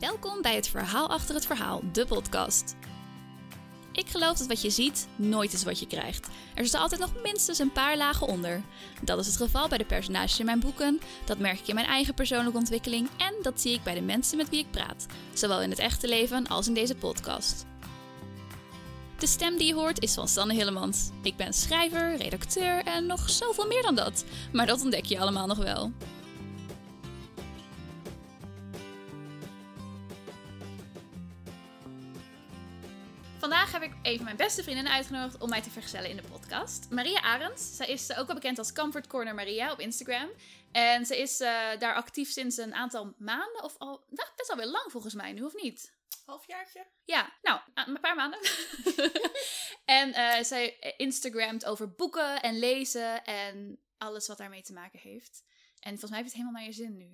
Welkom bij het Verhaal achter het verhaal, de podcast. Ik geloof dat wat je ziet nooit is wat je krijgt. Er zitten altijd nog minstens een paar lagen onder. Dat is het geval bij de personages in mijn boeken, dat merk ik in mijn eigen persoonlijke ontwikkeling en dat zie ik bij de mensen met wie ik praat, zowel in het echte leven als in deze podcast. De stem die je hoort is van Sanne Hillemans. Ik ben schrijver, redacteur en nog zoveel meer dan dat. Maar dat ontdek je allemaal nog wel. Ik even mijn beste vriendin uitgenodigd om mij te vergezellen in de podcast. Maria Arends. Zij is ook wel bekend als Comfort Corner Maria op Instagram. En ze is eh, daar actief sinds een aantal maanden, of al nou, best wel weer lang volgens mij nu, of niet? Halfjaartje? Ja, nou, een paar maanden. en uh, zij Instagramt over boeken en lezen en alles wat daarmee te maken heeft. En volgens mij heeft het helemaal naar je zin nu.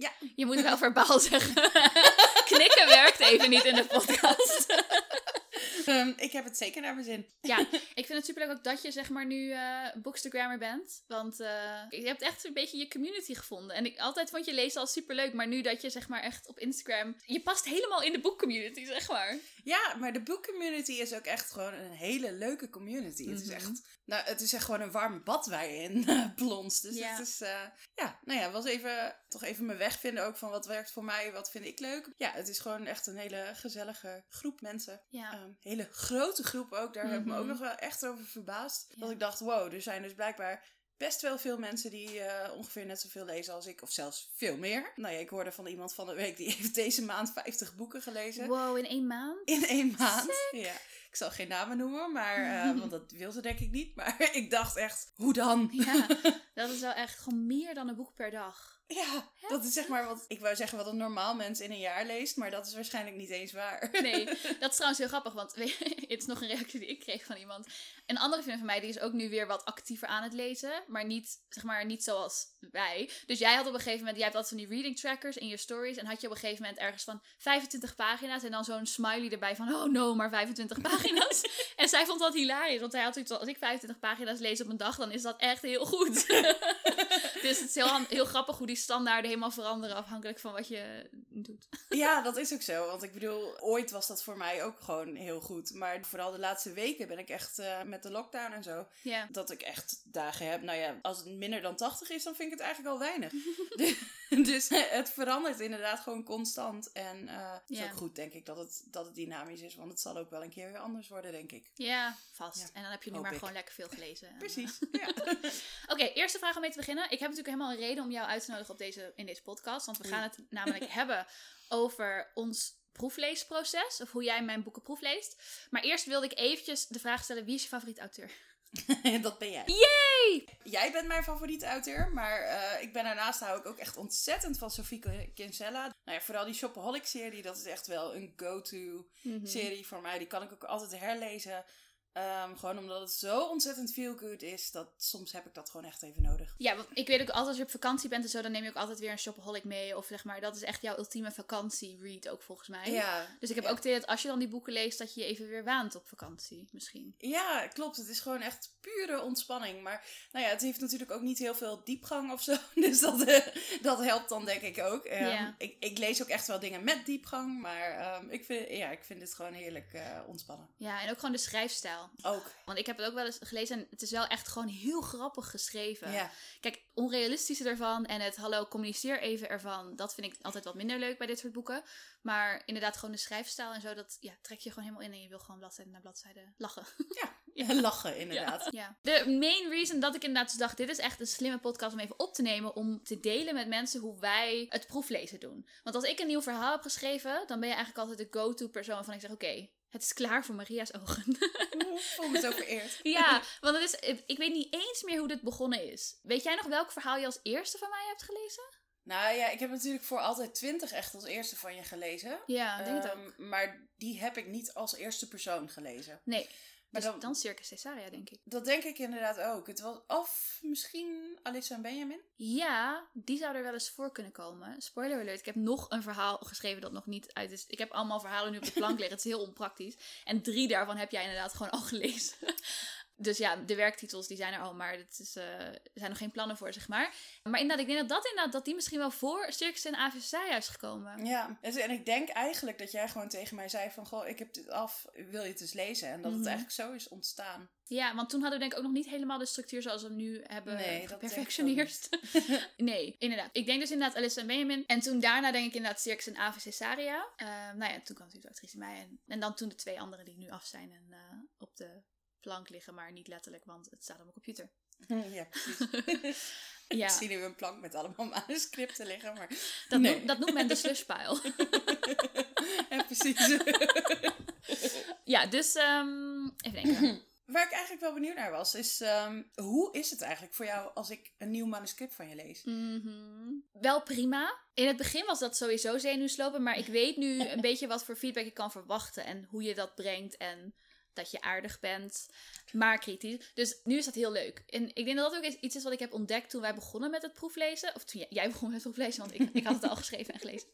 Ja. Je moet wel verbaal zeggen. Knikken werkt even niet in de podcast. Um, ik heb het zeker naar mijn zin. Ja, ik vind het superleuk ook dat je zeg maar nu uh, bookstagrammer bent. Want uh, je hebt echt een beetje je community gevonden. En ik altijd vond je lezen al superleuk. Maar nu dat je zeg maar echt op Instagram... Je past helemaal in de boekcommunity, zeg maar. Ja, maar de boekcommunity is ook echt gewoon een hele leuke community. Mm -hmm. Het is echt... Nou, het is echt gewoon een warme bad waar je in uh, plonst. Dus ja. het is... ja, nou ja, was even... Toch even mijn weg vinden ook van wat werkt voor mij, wat vind ik leuk. Ja, het is gewoon echt een hele gezellige groep mensen. Ja. Um, hele grote groep ook. Daar mm -hmm. heb ik me ook nog wel echt over verbaasd. Ja. Dat ik dacht, wow, er zijn dus blijkbaar best wel veel mensen die uh, ongeveer net zoveel lezen als ik. Of zelfs veel meer. Nou ja, ik hoorde van iemand van de week die heeft deze maand 50 boeken gelezen. Wow, in één maand? In één maand, Sick. ja. Ik zal geen namen noemen, maar, uh, want dat wil ze denk ik niet. Maar ik dacht echt, hoe dan? Ja, dat is wel echt gewoon meer dan een boek per dag. Ja, dat is zeg maar wat ik wou zeggen wat een normaal mens in een jaar leest, maar dat is waarschijnlijk niet eens waar. Nee, dat is trouwens heel grappig, want het is nog een reactie die ik kreeg van iemand. Een andere vriend van mij die is ook nu weer wat actiever aan het lezen, maar niet, zeg maar, niet zoals wij. Dus jij had op een gegeven moment, jij hebt altijd van die reading trackers in je stories en had je op een gegeven moment ergens van 25 pagina's en dan zo'n smiley erbij van oh no, maar 25 pagina's. en zij vond dat hilarisch, want hij had zoiets als ik 25 pagina's lees op een dag, dan is dat echt heel goed. Dus het is heel, heel grappig hoe die standaarden helemaal veranderen afhankelijk van wat je doet. Ja, dat is ook zo. Want ik bedoel, ooit was dat voor mij ook gewoon heel goed. Maar vooral de laatste weken ben ik echt uh, met de lockdown en zo. Ja. Dat ik echt dagen heb. Nou ja, als het minder dan 80 is, dan vind ik het eigenlijk al weinig. dus het verandert inderdaad gewoon constant. En uh, het is ja. ook goed, denk ik, dat het, dat het dynamisch is. Want het zal ook wel een keer weer anders worden, denk ik. Ja, vast. Ja. En dan heb je nu Hoop maar ik. gewoon lekker veel gelezen. Precies, ja. Oké, okay, eerste vraag om mee te beginnen. Ik heb natuurlijk helemaal een reden om jou uit te nodigen op deze, in deze podcast. Want we gaan het namelijk hebben over ons proefleesproces. Of hoe jij mijn boeken proefleest. Maar eerst wilde ik eventjes de vraag stellen. Wie is je favoriet auteur? dat ben jij. Yay! Jij bent mijn favoriete auteur, maar uh, ik ben daarnaast hou ik ook echt ontzettend van Sophie Kinsella. Nou ja, vooral die Shopaholic-serie, dat is echt wel een go-to-serie mm -hmm. voor mij. Die kan ik ook altijd herlezen. Um, gewoon omdat het zo ontzettend feel good is, dat soms heb ik dat gewoon echt even nodig. Ja, want ik weet ook altijd als je op vakantie bent en zo, dan neem je ook altijd weer een shopaholic mee. Of zeg maar, dat is echt jouw ultieme vakantie-read ook volgens mij. Ja. Dus ik heb ja. ook het idee dat als je dan die boeken leest, dat je je even weer waant op vakantie misschien. Ja, klopt. Het is gewoon echt pure ontspanning. Maar nou ja, het heeft natuurlijk ook niet heel veel diepgang of zo. Dus dat, uh, dat helpt dan denk ik ook. Um, ja. ik, ik lees ook echt wel dingen met diepgang, maar um, ik, vind, ja, ik vind het gewoon heerlijk uh, ontspannen. Ja, en ook gewoon de schrijfstijl. Ook. Want ik heb het ook wel eens gelezen en het is wel echt gewoon heel grappig geschreven. Ja. Kijk, onrealistische ervan en het hallo, communiceer even ervan, dat vind ik altijd wat minder leuk bij dit soort boeken. Maar inderdaad, gewoon de schrijfstijl en zo, dat ja, trek je gewoon helemaal in en je wil gewoon bladzijde na bladzijde lachen. Ja, ja. lachen inderdaad. Ja. ja. De main reason dat ik inderdaad dus dacht, dit is echt een slimme podcast om even op te nemen, om te delen met mensen hoe wij het proeflezen doen. Want als ik een nieuw verhaal heb geschreven, dan ben je eigenlijk altijd de go-to persoon van ik zeg, oké, okay, het is klaar voor Maria's ogen. Ik voel me zo vereerd. ja, want het is, ik weet niet eens meer hoe dit begonnen is. Weet jij nog welk verhaal je als eerste van mij hebt gelezen? Nou ja, ik heb natuurlijk voor altijd 20 echt als eerste van je gelezen. Ja, ik denk um, het ook. Maar die heb ik niet als eerste persoon gelezen. Nee. Maar dus dan, dan Circus Caesarea, denk ik. Dat denk ik inderdaad ook. Het was, of misschien Alissa en Benjamin? Ja, die zou er wel eens voor kunnen komen. Spoiler alert, ik heb nog een verhaal geschreven dat nog niet uit is. Ik heb allemaal verhalen nu op de plank liggen. Het is heel onpraktisch. En drie daarvan heb jij inderdaad gewoon al gelezen. Dus ja, de werktitels die zijn er al, maar het is, eh, er zijn nog geen plannen voor, zeg maar. Maar inderdaad, ik denk dat dat inderdaad, dat die misschien wel voor Circus en AVC is gekomen. Ja, en ik denk eigenlijk dat jij gewoon tegen mij zei van, goh, ik heb dit af, wil je het eens lezen? En dat het Mhm. eigenlijk zo is ontstaan. Ja, want toen hadden we denk ik ook nog niet helemaal de structuur zoals we hem nu hebben Nee, geperfectioneerd. nee, inderdaad. Ik denk dus inderdaad Alice en Benjamin. En toen daarna denk ik inderdaad Circus en AVC Saria. Eh, nou ja, toen kwam natuurlijk actrice mij. En, en dan toen de twee anderen die nu af zijn en eh, op de plank liggen. Maar niet letterlijk, want het staat op mijn computer. Ja, precies. Ja, Ik zie nu een plank met allemaal manuscripten liggen, maar... dat, nee. noemt, dat noemt men de slushpile. ja, precies. ja, dus ehm, even denken. Waar ik eigenlijk wel benieuwd naar was, is ehm, hoe is het eigenlijk voor jou als ik een nieuw manuscript van je lees? Mhm. Wel prima. In het begin was dat sowieso zenuwslopen, maar ik weet nu een beetje wat voor feedback ik kan verwachten en hoe je dat brengt en dat je aardig bent, maar kritisch. Dus nu is dat heel leuk. En ik denk dat dat ook iets is wat ik heb ontdekt toen wij begonnen met het proeflezen. Of toen jij- begon met het proeflezen, want ik, ik had het al geschreven en gelezen.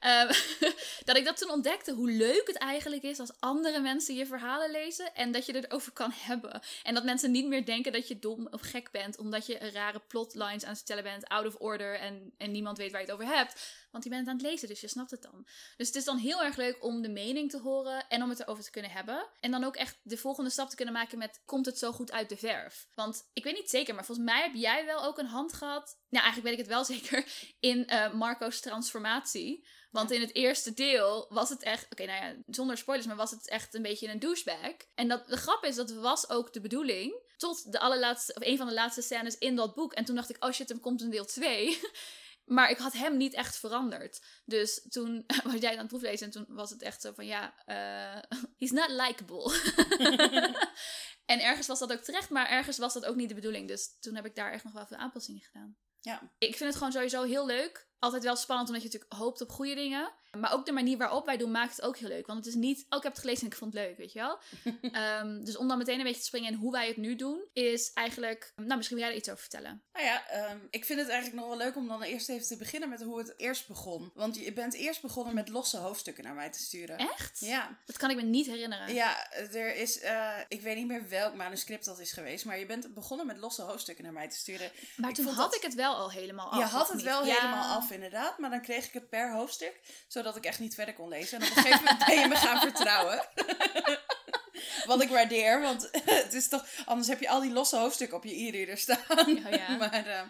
Ehm, dat ik dat toen ontdekte, hoe leuk het eigenlijk is als andere mensen je verhalen lezen en dat je het erover kan hebben. En dat mensen niet meer denken dat je dom of gek bent, omdat je rare plotlines aan het stellen bent, out of order en, en niemand weet waar je het over hebt. Want je bent het aan het lezen, dus je snapt het dan. Dus het is dan heel erg leuk om de mening te horen en om het erover te kunnen hebben. En dan ook echt de volgende stap te kunnen maken met, komt het zo goed uit de verf? Want ik weet niet zeker, maar volgens mij heb jij wel ook een hand gehad, nou eigenlijk weet ik het wel zeker, in eh, Marco's transformatie. Want in het eerste deel was het echt, oké, nou ja, zonder spoilers, maar was het echt een beetje een douchebag. En dat, de grap is, dat was ook de bedoeling. Tot de allerlaatste, of een van de laatste scènes in dat boek. En toen dacht ik, oh shit, hem komt een deel 2. Maar ik had hem niet echt veranderd. Dus toen was jij aan het proeflezen en toen was het echt zo van ja, eh, he's not likable. en ergens was dat ook terecht, maar ergens was dat ook niet de bedoeling. Dus toen heb ik daar echt nog wel veel aanpassingen gedaan. Ja. Ik vind het gewoon sowieso heel leuk. Altijd wel spannend omdat je natuurlijk hoopt op goede dingen. Maar ook de manier waarop wij doen maakt het ook heel leuk. Want het is niet, oh ik heb het gelezen en ik vond het leuk, weet je wel. Ehm, dus om dan meteen een beetje te springen in hoe wij het nu doen, is eigenlijk, nou misschien wil jij er iets over vertellen. Nou ja, ehm, ik vind het eigenlijk nog wel leuk om dan eerst even te beginnen met hoe het eerst begon. Want je bent eerst begonnen met losse hoofdstukken naar mij te sturen. Echt? Ja, Dat kan ik me niet herinneren. ja, er is, eh, ik weet niet meer welk manuscript dat is geweest, maar je bent begonnen met losse hoofdstukken naar mij te sturen. Maar Ik toen had dat- ik het wel al helemaal af. je had het niet? wel Ja. helemaal af inderdaad, maar dan kreeg ik het per hoofdstuk, zodat ik echt niet verder kon lezen. En op een gegeven moment ben je me gaan vertrouwen. Wat ik waardeer, want het is toch, anders heb je al die losse hoofdstukken op je e-reader staan. Ja, ja. Maar, eh,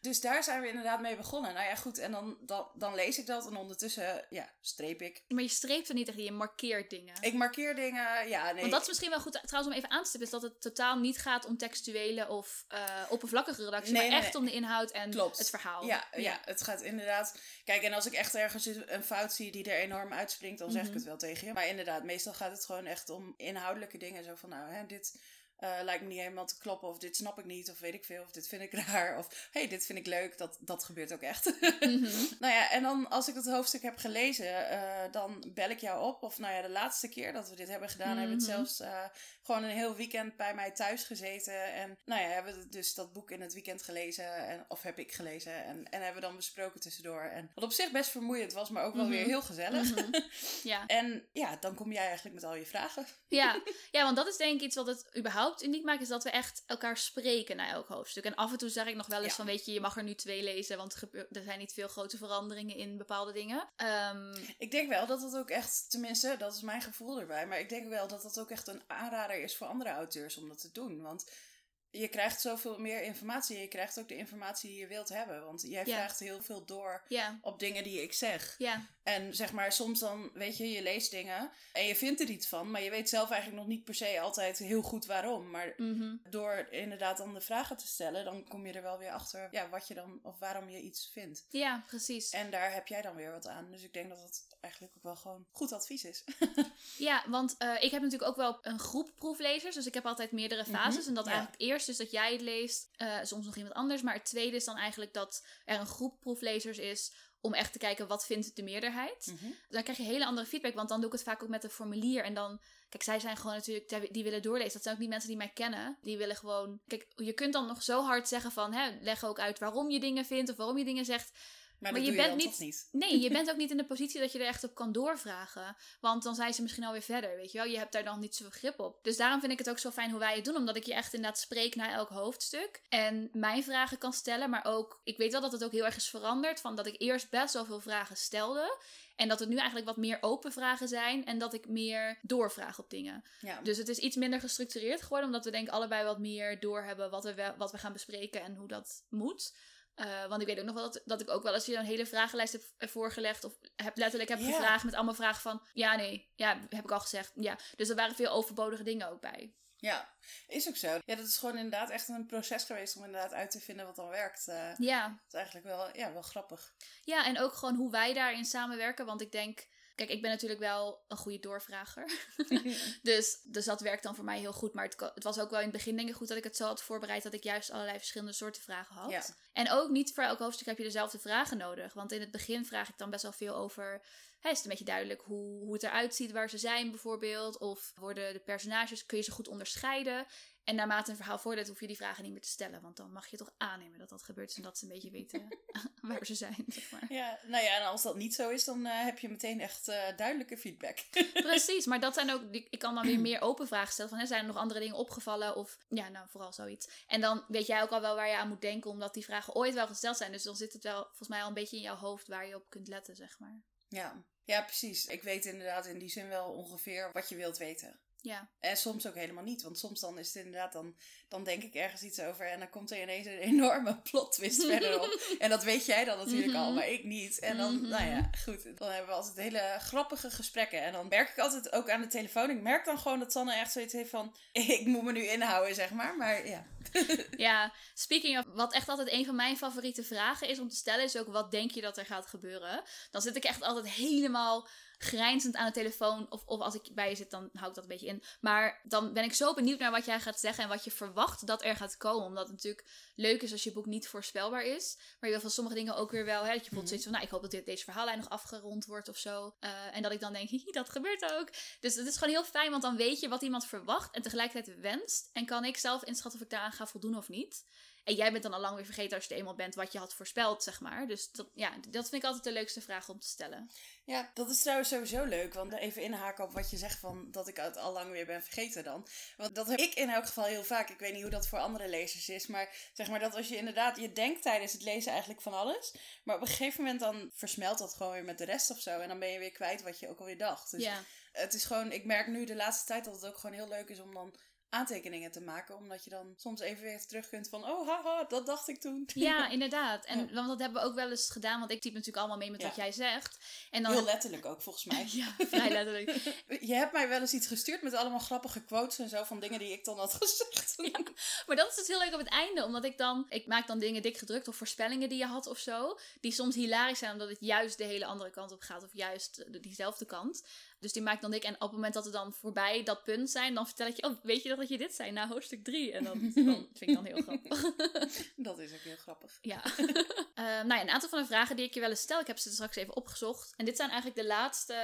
dus daar zijn we inderdaad mee begonnen. Nou ja, goed, en dan, dan, dan lees ik dat en ondertussen, ja, streep ik. Maar je streept er niet echt, je markeert dingen. Ik markeer dingen, ja, nee. Want dat is misschien wel goed trouwens om even aan te stippen, is dat het totaal niet gaat om textuele of eh, oppervlakkige redactie, Nee, maar nee, echt nee. om de inhoud en Klopt. het verhaal. Ja, ja, het gaat inderdaad. Kijk, en als ik echt ergens een fout zie die er enorm uitspringt, dan zeg ik Mhm. het wel tegen je. Maar inderdaad, meestal gaat het gewoon echt om inhoudelijke dingen. Zo van, nou, hè, dit eh, lijkt me niet helemaal te kloppen, of dit snap ik niet, of weet ik veel, of dit vind ik raar, of hey, dit vind ik leuk. Dat, dat gebeurt ook echt. Mhm. nou ja, en dan als ik dat hoofdstuk heb gelezen, eh, dan bel ik jou op. Of nou ja, de laatste keer dat we dit hebben gedaan, hebben we het Mhm. zelfs eh, gewoon een heel weekend bij mij thuis gezeten. En nou ja, hebben we dus dat boek in het weekend gelezen. En, of heb ik gelezen. En, en hebben we dan besproken tussendoor. En wat op zich best vermoeiend was, maar ook wel Mhm. weer heel gezellig. Mhm. Ja. En ja, dan kom jij eigenlijk met al je vragen. Ja. ja, want dat is denk ik iets wat het überhaupt uniek maakt, is dat we echt elkaar spreken na elk hoofdstuk. En af en toe zeg ik nog wel eens Ja. van, weet je, je mag er nu twee lezen, want er, zijn niet veel grote veranderingen in bepaalde dingen. Ehm, Ik denk wel dat het ook echt, tenminste, dat is mijn gevoel erbij. Maar ik denk wel dat dat ook echt een aanrader is voor andere auteurs om dat te doen. Want je krijgt zoveel meer informatie. En je krijgt ook de informatie die je wilt hebben. Want jij vraagt heel veel door op dingen die ik zeg. ja, En zeg maar, soms dan, weet je, je leest dingen en je vindt er iets van, maar je weet zelf eigenlijk nog niet per se altijd heel goed waarom. Maar mhm. door inderdaad dan de vragen te stellen, dan kom je er wel weer achter ja, wat je dan, of waarom je iets vindt. ja, precies. En daar heb jij dan weer wat aan. Dus ik denk dat het eigenlijk ook wel gewoon goed advies is. Ja, want eh, ik heb natuurlijk ook wel een groep proeflezers. Dus ik heb altijd meerdere fases. en dat eigenlijk eerst is dat jij het leest, eh, soms nog iemand anders. Maar het tweede is dan eigenlijk dat er een groep proeflezers is om echt te kijken wat vindt de meerderheid. Dan krijg je hele andere feedback, want dan doe ik het vaak ook met een formulier. En dan, kijk, zij zijn gewoon natuurlijk, die willen doorlezen. Dat zijn ook niet mensen die mij kennen. Die willen gewoon, kijk, je kunt dan nog zo hard zeggen van, hè, leg ook uit waarom je dingen vindt of waarom je dingen zegt. Maar, je bent niet-. Nee, je bent ook niet in de positie dat je er echt op kan doorvragen. Want dan zijn ze misschien alweer verder, weet je wel. Je hebt daar dan niet zoveel grip op. Dus daarom vind ik het ook zo fijn hoe wij het doen. Omdat ik je echt inderdaad spreek naar elk hoofdstuk. En mijn vragen kan stellen. Maar ook, ik weet wel dat het ook heel erg is veranderd. Van dat ik eerst best wel veel vragen stelde. En dat het nu eigenlijk wat meer open vragen zijn. En dat ik meer doorvraag op dingen. Ja. Dus het is iets minder gestructureerd geworden. Omdat we denk ik allebei wat meer doorhebben wat we, wat we gaan bespreken en hoe dat moet. Eh, want ik weet ook nog wel dat, dat ik ook wel eens je een hele vragenlijst heb voorgelegd. Of heb, letterlijk heb gevraagd met allemaal vragen van... Ja, nee. Ja, heb ik al gezegd. Ja. Dus er waren veel overbodige dingen ook bij. ja, is ook zo. Ja, dat is gewoon inderdaad echt een proces geweest om inderdaad uit te vinden wat dan werkt. Eh, Ja. dat is eigenlijk wel, ja, wel grappig. ja, en ook gewoon hoe wij daarin samenwerken. Want ik denk... Kijk, ik ben natuurlijk wel een goede doorvrager. Dus, dus dat werkt dan voor mij heel goed. Maar het, het was ook wel in het begin denk ik goed dat ik het zo had voorbereid dat ik juist allerlei verschillende soorten vragen had. Ja. En ook niet voor elk hoofdstuk heb je dezelfde vragen nodig. Want in het begin vraag ik dan best wel veel over. Hè, is het een beetje duidelijk hoe, hoe het eruit ziet, waar ze zijn bijvoorbeeld? Of worden de personages, kun je ze goed onderscheiden? En naarmate een verhaal voordat hoef je die vragen niet meer te stellen. Want dan mag je toch aannemen dat dat gebeurt en dat ze een beetje weten waar ze zijn, zeg maar. Ja, nou ja, en als dat niet zo is, dan eh, heb je meteen echt eh, duidelijke feedback. Precies, maar dat zijn ook, ik kan dan weer meer open vragen stellen. Van, hè, zijn er nog andere dingen opgevallen? Of ja, nou, vooral zoiets. En dan weet jij ook al wel waar je aan moet denken, omdat die vragen ooit wel gesteld zijn. Dus dan zit het wel volgens mij al een beetje in jouw hoofd waar je op kunt letten, zeg maar. ja. Ja, precies. Ik weet inderdaad in die zin wel ongeveer wat je wilt weten. Ja, En soms ook helemaal niet, want soms dan is het inderdaad, dan, dan denk ik ergens iets over en dan komt er ineens een enorme plot twist verderop. En dat weet jij dan natuurlijk al, Mhm. maar ik niet. En dan, Mhm. nou ja, goed, dan hebben we altijd hele grappige gesprekken. En dan merk ik altijd ook aan de telefoon, ik merk dan gewoon dat Sanne echt zoiets heeft van, ik moet me nu inhouden, zeg maar. Maar ja, ja. Speaking of, wat echt altijd een van mijn favoriete vragen is om te stellen, is ook wat denk je dat er gaat gebeuren? Dan zit ik echt altijd helemaal grijnzend aan de telefoon. Of, of als ik bij je zit, dan hou ik dat een beetje in. Maar dan ben ik zo benieuwd naar wat jij gaat zeggen en wat je verwacht dat er gaat komen. Omdat het natuurlijk leuk is als je boek niet voorspelbaar is. Maar je wil van sommige dingen ook weer wel. Hè, dat je bijvoorbeeld zoiets van, nou, ik hoop dat dit, deze verhaallijn nog afgerond wordt of zo. Eh, en dat ik dan denk, hihi, dat gebeurt ook. Dus het is gewoon heel fijn, want dan weet je wat iemand verwacht en tegelijkertijd wenst. En kan ik zelf inschatten of ik daaraan ga voldoen of niet. En jij bent dan al lang weer vergeten als je er eenmaal bent wat je had voorspeld, zeg maar. Dus dat, ja, dat vind ik altijd de leukste vraag om te stellen. Ja, dat is trouwens sowieso leuk. Want even inhaken op wat je zegt van dat ik het al lang weer ben vergeten dan. Want dat heb ik in elk geval heel vaak. Ik weet niet hoe dat voor andere lezers is. Maar zeg maar dat als je inderdaad, je denkt tijdens het lezen eigenlijk van alles. Maar op een gegeven moment dan versmelt dat gewoon weer met de rest of zo. En dan ben je weer kwijt wat je ook alweer dacht. Dus ja. het is gewoon, ik merk nu de laatste tijd dat het ook gewoon heel leuk is om dan aantekeningen te maken. Omdat je dan soms even weer terug kunt van, oh haha, dat dacht ik toen. ja, inderdaad. En Ja. want dat hebben we ook wel eens gedaan, want ik type natuurlijk allemaal mee met Ja. wat jij zegt. En dan Heel letterlijk ook, volgens mij. Ja, vrij letterlijk. Je hebt mij wel eens iets gestuurd met allemaal grappige quotes en zo van dingen die ik dan had gezegd. Maar dat is dus heel leuk op het einde, omdat ik dan... Ik maak dan dingen dik gedrukt of voorspellingen die je had of zo. Die soms hilarisch zijn, omdat het juist de hele andere kant op gaat. Of juist de- diezelfde kant. Dus die maak ik dan dik. En op het moment dat we dan voorbij dat punt zijn, dan vertel ik je... Oh, weet je nog dat je dit zei? Na hoofdstuk 3. En dan, dan vind ik dan heel grappig. Dat is ook heel grappig. Ja. Eh, nou ja, een aantal van de vragen die ik je wel eens stel, ik heb ze straks even opgezocht. En dit zijn eigenlijk de laatste,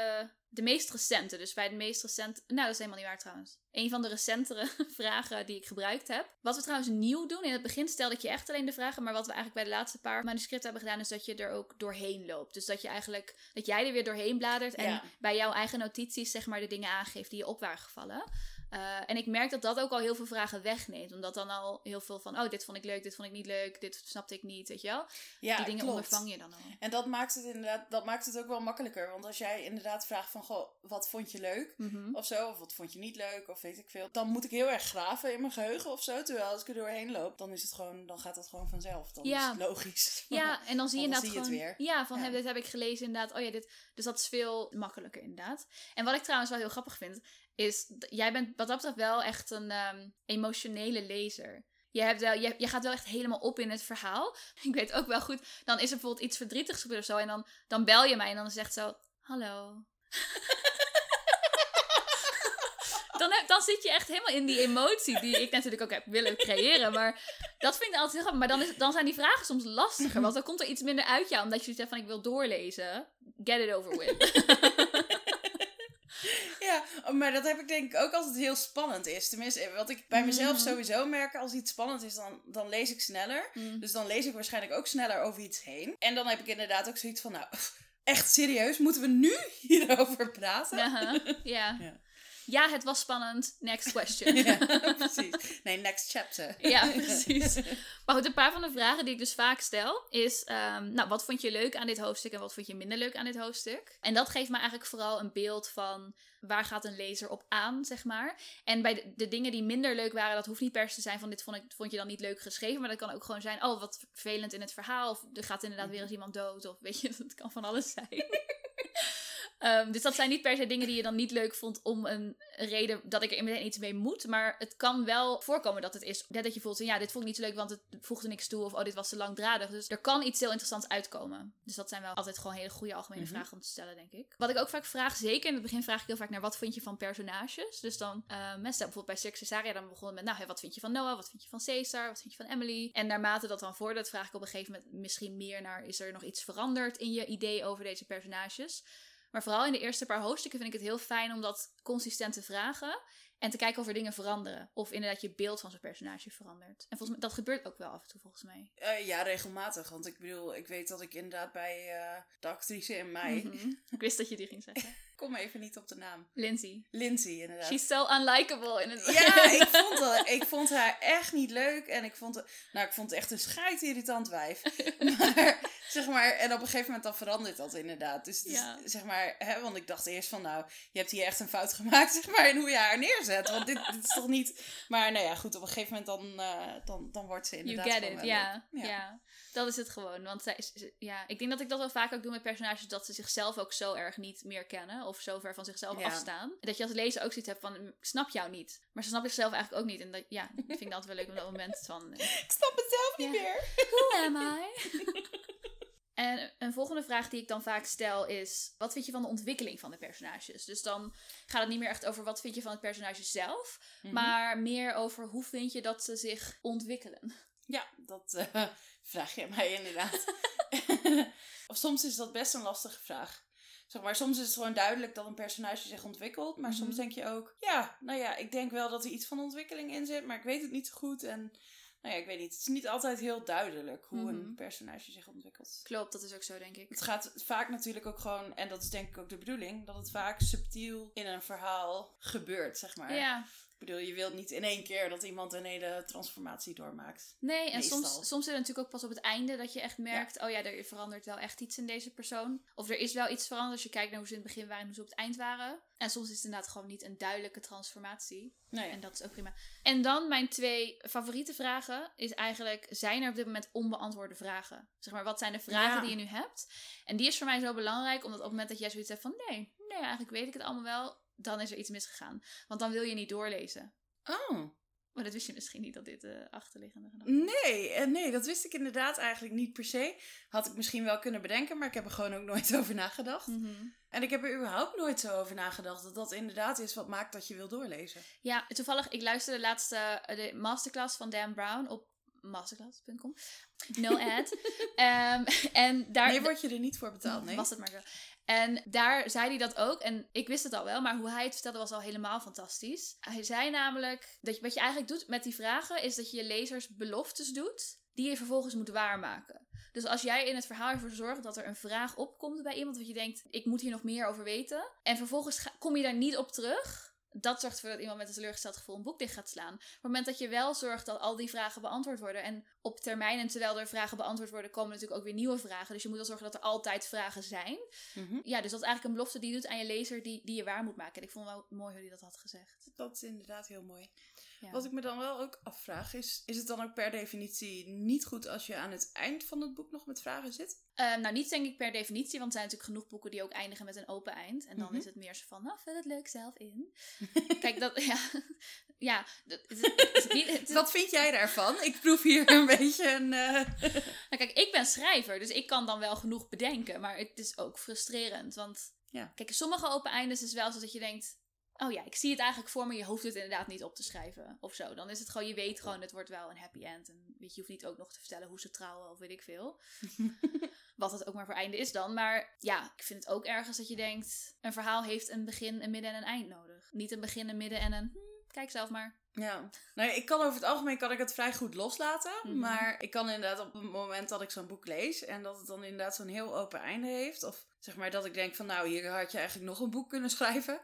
de meest recente. Dus bij de meest recente, nou dat is helemaal niet waar trouwens. Een van de recentere vragen die ik gebruikt heb. Wat we trouwens nieuw doen, in het begin stelde ik je echt alleen de vragen. Maar wat we eigenlijk bij de laatste paar manuscripten hebben gedaan, is dat je er ook doorheen loopt. Dus dat je eigenlijk, dat jij er weer doorheen bladert en Ja. bij jouw eigen notities zeg maar de dingen aangeeft die je op waren gevallen. Eh, en ik merk dat dat ook al heel veel vragen wegneemt. Omdat dan al heel veel van, oh, dit vond ik leuk, dit vond ik niet leuk, dit snapte ik niet, weet je wel. Ja, die dingen klopt. ondervang je dan al. En dat maakt het inderdaad, dat maakt het ook wel makkelijker. Want als jij inderdaad vraagt van, goh, wat vond je leuk? Mhm. Of zo, of wat vond je niet leuk, of weet ik veel. Dan moet ik heel erg graven in mijn geheugen of zo. Terwijl als ik er doorheen loop, dan is het gewoon, dan gaat het gewoon vanzelf. Dan Ja. is het logisch. Ja, en dan zie je inderdaad gewoon... Ja, van Ja. hè, dit heb ik gelezen inderdaad. Oh ja, dit... Dus dat is veel makkelijker inderdaad. En wat ik trouwens wel heel grappig vind, is... Jij bent wat dat betreft wel echt een ehm, emotionele lezer. Je, hebt wel, je, je gaat wel echt helemaal op in het verhaal. Ik weet ook wel goed, dan is er bijvoorbeeld iets verdrietigs gebeurd of zo. En dan, dan bel je mij en dan zegt zo... Hallo. dan, dan zit je echt helemaal in die emotie die ik natuurlijk ook heb willen creëren. Maar dat vind ik altijd heel grappig. Maar dan, is, dan zijn die vragen soms lastiger. Want dan komt er iets minder uit jou. Omdat je hebt van ik wil doorlezen. Get it over with. Ja, maar dat heb ik denk ik ook als het heel spannend is. Tenminste, wat ik bij mezelf Mhm. sowieso merk, als iets spannend is, dan, dan lees ik sneller. Mm. Dus dan lees ik waarschijnlijk ook sneller over iets heen. En dan heb ik inderdaad ook zoiets van, nou, echt serieus, moeten we nu hierover praten? Ja. Ja. ja, het was spannend. Next question. Ja, precies. Nee, next chapter. Ja, precies. Maar goed, een paar van de vragen die ik dus vaak stel is... ehm, nou, wat vond je leuk aan dit hoofdstuk en wat vond je minder leuk aan dit hoofdstuk? En dat geeft me eigenlijk vooral een beeld van... waar gaat een lezer op aan, zeg maar. En bij de, de dingen die minder leuk waren... dat hoeft niet per se te zijn van... dit vond, ik, vond je dan niet leuk geschreven. Maar dat kan ook gewoon zijn... oh, wat vervelend in het verhaal. Of er gaat inderdaad weer eens iemand dood. Of weet je, dat kan van alles zijn. Ehm, dus dat zijn niet per se dingen die je dan niet leuk vond om een reden dat ik er meteen iets mee moet. Maar het kan wel voorkomen dat het is. Net dat je voelt, van, ja, dit vond ik niet zo leuk, want het voegde niks toe. Of oh, dit was te langdradig. Dus er kan iets heel interessants uitkomen. Dus dat zijn wel altijd gewoon hele goede algemene Mhm. vragen om te stellen, denk ik. Wat ik ook vaak vraag, zeker in het begin vraag ik heel vaak naar wat vind je van personages. Dus dan, uh, mensen bijvoorbeeld bij Cirque dan begonnen met, nou, wat vind je van Noah? Wat vind je van Caesar? Wat vind je van Emily? En naarmate dat dan voordat, vraag ik op een gegeven moment misschien meer naar, is er nog iets veranderd in je idee over deze personages? Maar vooral in de eerste paar hoofdstukken vind ik het heel fijn om dat consistent te vragen. En te kijken of er dingen veranderen. Of inderdaad je beeld van zo'n personage verandert. En volgens mij, dat gebeurt ook wel af en toe volgens mij. Uh, ja, regelmatig. Want ik bedoel, ik weet dat ik inderdaad bij uh, de actrice in mij... Mm -hmm. Ik wist dat je die ging zeggen. kom even niet op de naam. Lindsay. Lindsay, inderdaad. She's so unlikable in het Ja, ik vond, dat, ik vond haar echt niet leuk. En ik vond, nou, ik vond het echt een schijt irritant wijf. maar, zeg maar, en op een gegeven moment dan verandert dat inderdaad. Dus, dus Ja. zeg maar, hè, want ik dacht eerst van, nou, je hebt hier echt een fout gemaakt, zeg maar, in hoe je haar neerzet. Want dit, dit is toch niet... Maar nou ja, goed, op een gegeven moment dan, uh, dan, dan wordt ze You inderdaad get gewoon it, ja. ja. Dat is het gewoon. Want zij is, ja, ik denk dat ik dat wel vaak ook doe met personages, dat ze zichzelf ook zo erg niet meer kennen. Of zo ver van zichzelf Ja. afstaan. Dat je als lezer ook zoiets hebt van, "Mm, ik snap jou niet. Maar ze snapt zichzelf eigenlijk ook niet. En dat, ja, dat vind ik altijd wel leuk op dat moment van, eh, Ik snap het zelf niet meer. who am I? En een volgende vraag die ik dan vaak stel is: wat vind je van de ontwikkeling van de personages? Dus dan gaat het niet meer echt over wat vind je van het personage zelf, Mhm. maar meer over hoe vind je dat ze zich ontwikkelen. Ja, dat eh, vraag je mij inderdaad. of soms is dat best een lastige vraag. Zeg maar, soms is het gewoon duidelijk dat een personage zich ontwikkelt. Maar Mhm. soms denk je ook, ja, nou ja, ik denk wel dat er iets van ontwikkeling in zit, maar ik weet het niet zo goed. En nou ja, ik weet niet. Het is niet altijd heel duidelijk hoe Mhm. een personage zich ontwikkelt. Klopt, dat is ook zo, denk ik. Het gaat vaak natuurlijk ook gewoon, en dat is denk ik ook de bedoeling, dat het vaak subtiel in een verhaal gebeurt, zeg maar. Ja, Ik bedoel, je wilt niet in één keer dat iemand een hele transformatie doormaakt. nee, en Meestal. soms, soms is het natuurlijk ook pas op het einde dat je echt merkt: oh ja, er verandert wel echt iets in deze persoon. Of er is wel iets veranderd als je kijkt naar hoe ze in het begin waren en hoe ze op het eind waren. En soms is het inderdaad gewoon niet een duidelijke transformatie. Nee. En dat is ook prima. En dan mijn twee favoriete vragen is eigenlijk... zijn er op dit moment onbeantwoorde vragen? Zeg maar, wat zijn de vragen Ja. die je nu hebt? En die is voor mij zo belangrijk, omdat op het moment dat jij zoiets hebt van... nee, nee, eigenlijk weet ik het allemaal wel... dan is er iets misgegaan. Want dan wil je niet doorlezen. Oh. Maar dat wist je misschien niet, dat dit de achterliggende gedachte Nee, eh, nee, dat wist ik inderdaad eigenlijk niet per se. Had ik misschien wel kunnen bedenken, maar ik heb er gewoon ook nooit over nagedacht. Mhm. En ik heb er überhaupt nooit zo over nagedacht dat dat inderdaad is wat maakt dat je wil doorlezen. Ja, toevallig, ik luisterde laatst eh, de masterclass van Dan Brown op masterclass.com. No ad. Ehm, en daar... Nee, word je er niet voor betaald, nee? Was het maar zo. En daar zei hij dat ook. En ik wist het al wel, maar hoe hij het vertelde was al helemaal fantastisch. Hij zei namelijk dat je, wat je eigenlijk doet met die vragen is dat je je lezers beloftes doet die je vervolgens moet waarmaken. Dus als jij in het verhaal ervoor zorgt dat er een vraag opkomt bij iemand wat je denkt, ik moet hier nog meer over weten. En vervolgens kom je daar niet op terug. Dat zorgt ervoor dat iemand met een teleurgesteld gevoel een boek dicht gaat slaan. Op het moment dat je wel zorgt dat al die vragen beantwoord worden. En op termijn, en terwijl er vragen beantwoord worden, komen natuurlijk ook weer nieuwe vragen. Dus je moet wel zorgen dat er altijd vragen zijn. Mhm. Ja, dus dat is eigenlijk een belofte die je doet aan je lezer die, die je waar moet maken. En ik vond wel mooi hoe hij dat had gezegd. Dat is inderdaad heel mooi. Ja. Wat ik me dan wel ook afvraag is, is het dan ook per definitie niet goed als je aan het eind van het boek nog met vragen zit? Ehm, nou, niet denk ik per definitie, want er zijn natuurlijk genoeg boeken die ook eindigen met een open eind. En dan Mhm. is het meer zo van, nou, vul het leuk zelf in. Kijk, dat, ja, ja, dat, niet- is- Wat vind jij daarvan? Ik proef hier een beetje een... eh, nou, kijk, ik ben schrijver, dus ik kan dan wel genoeg bedenken, maar het is ook frustrerend. Want, Ja. kijk, sommige open eindes is wel zo dat je denkt, oh ja, ik zie het eigenlijk voor me, je hoeft het inderdaad niet op te schrijven of zo. Dan is het gewoon, je weet gewoon, het wordt wel een happy end. En weet je, je hoeft niet ook nog te vertellen hoe ze trouwen of weet ik veel. Wat het ook maar voor einde is dan. Maar ja, ik vind het ook ergens dat je denkt, een verhaal heeft een begin, een midden en een eind nodig. Niet een begin, een midden en een, kijk zelf maar. Ja, nou, ik kan over het algemeen kan ik het vrij goed loslaten. Mhm. Maar ik kan inderdaad op het moment dat ik zo'n boek lees en dat het dan inderdaad zo'n heel open einde heeft. Of zeg maar dat ik denk van nou, hier had je eigenlijk nog een boek kunnen schrijven.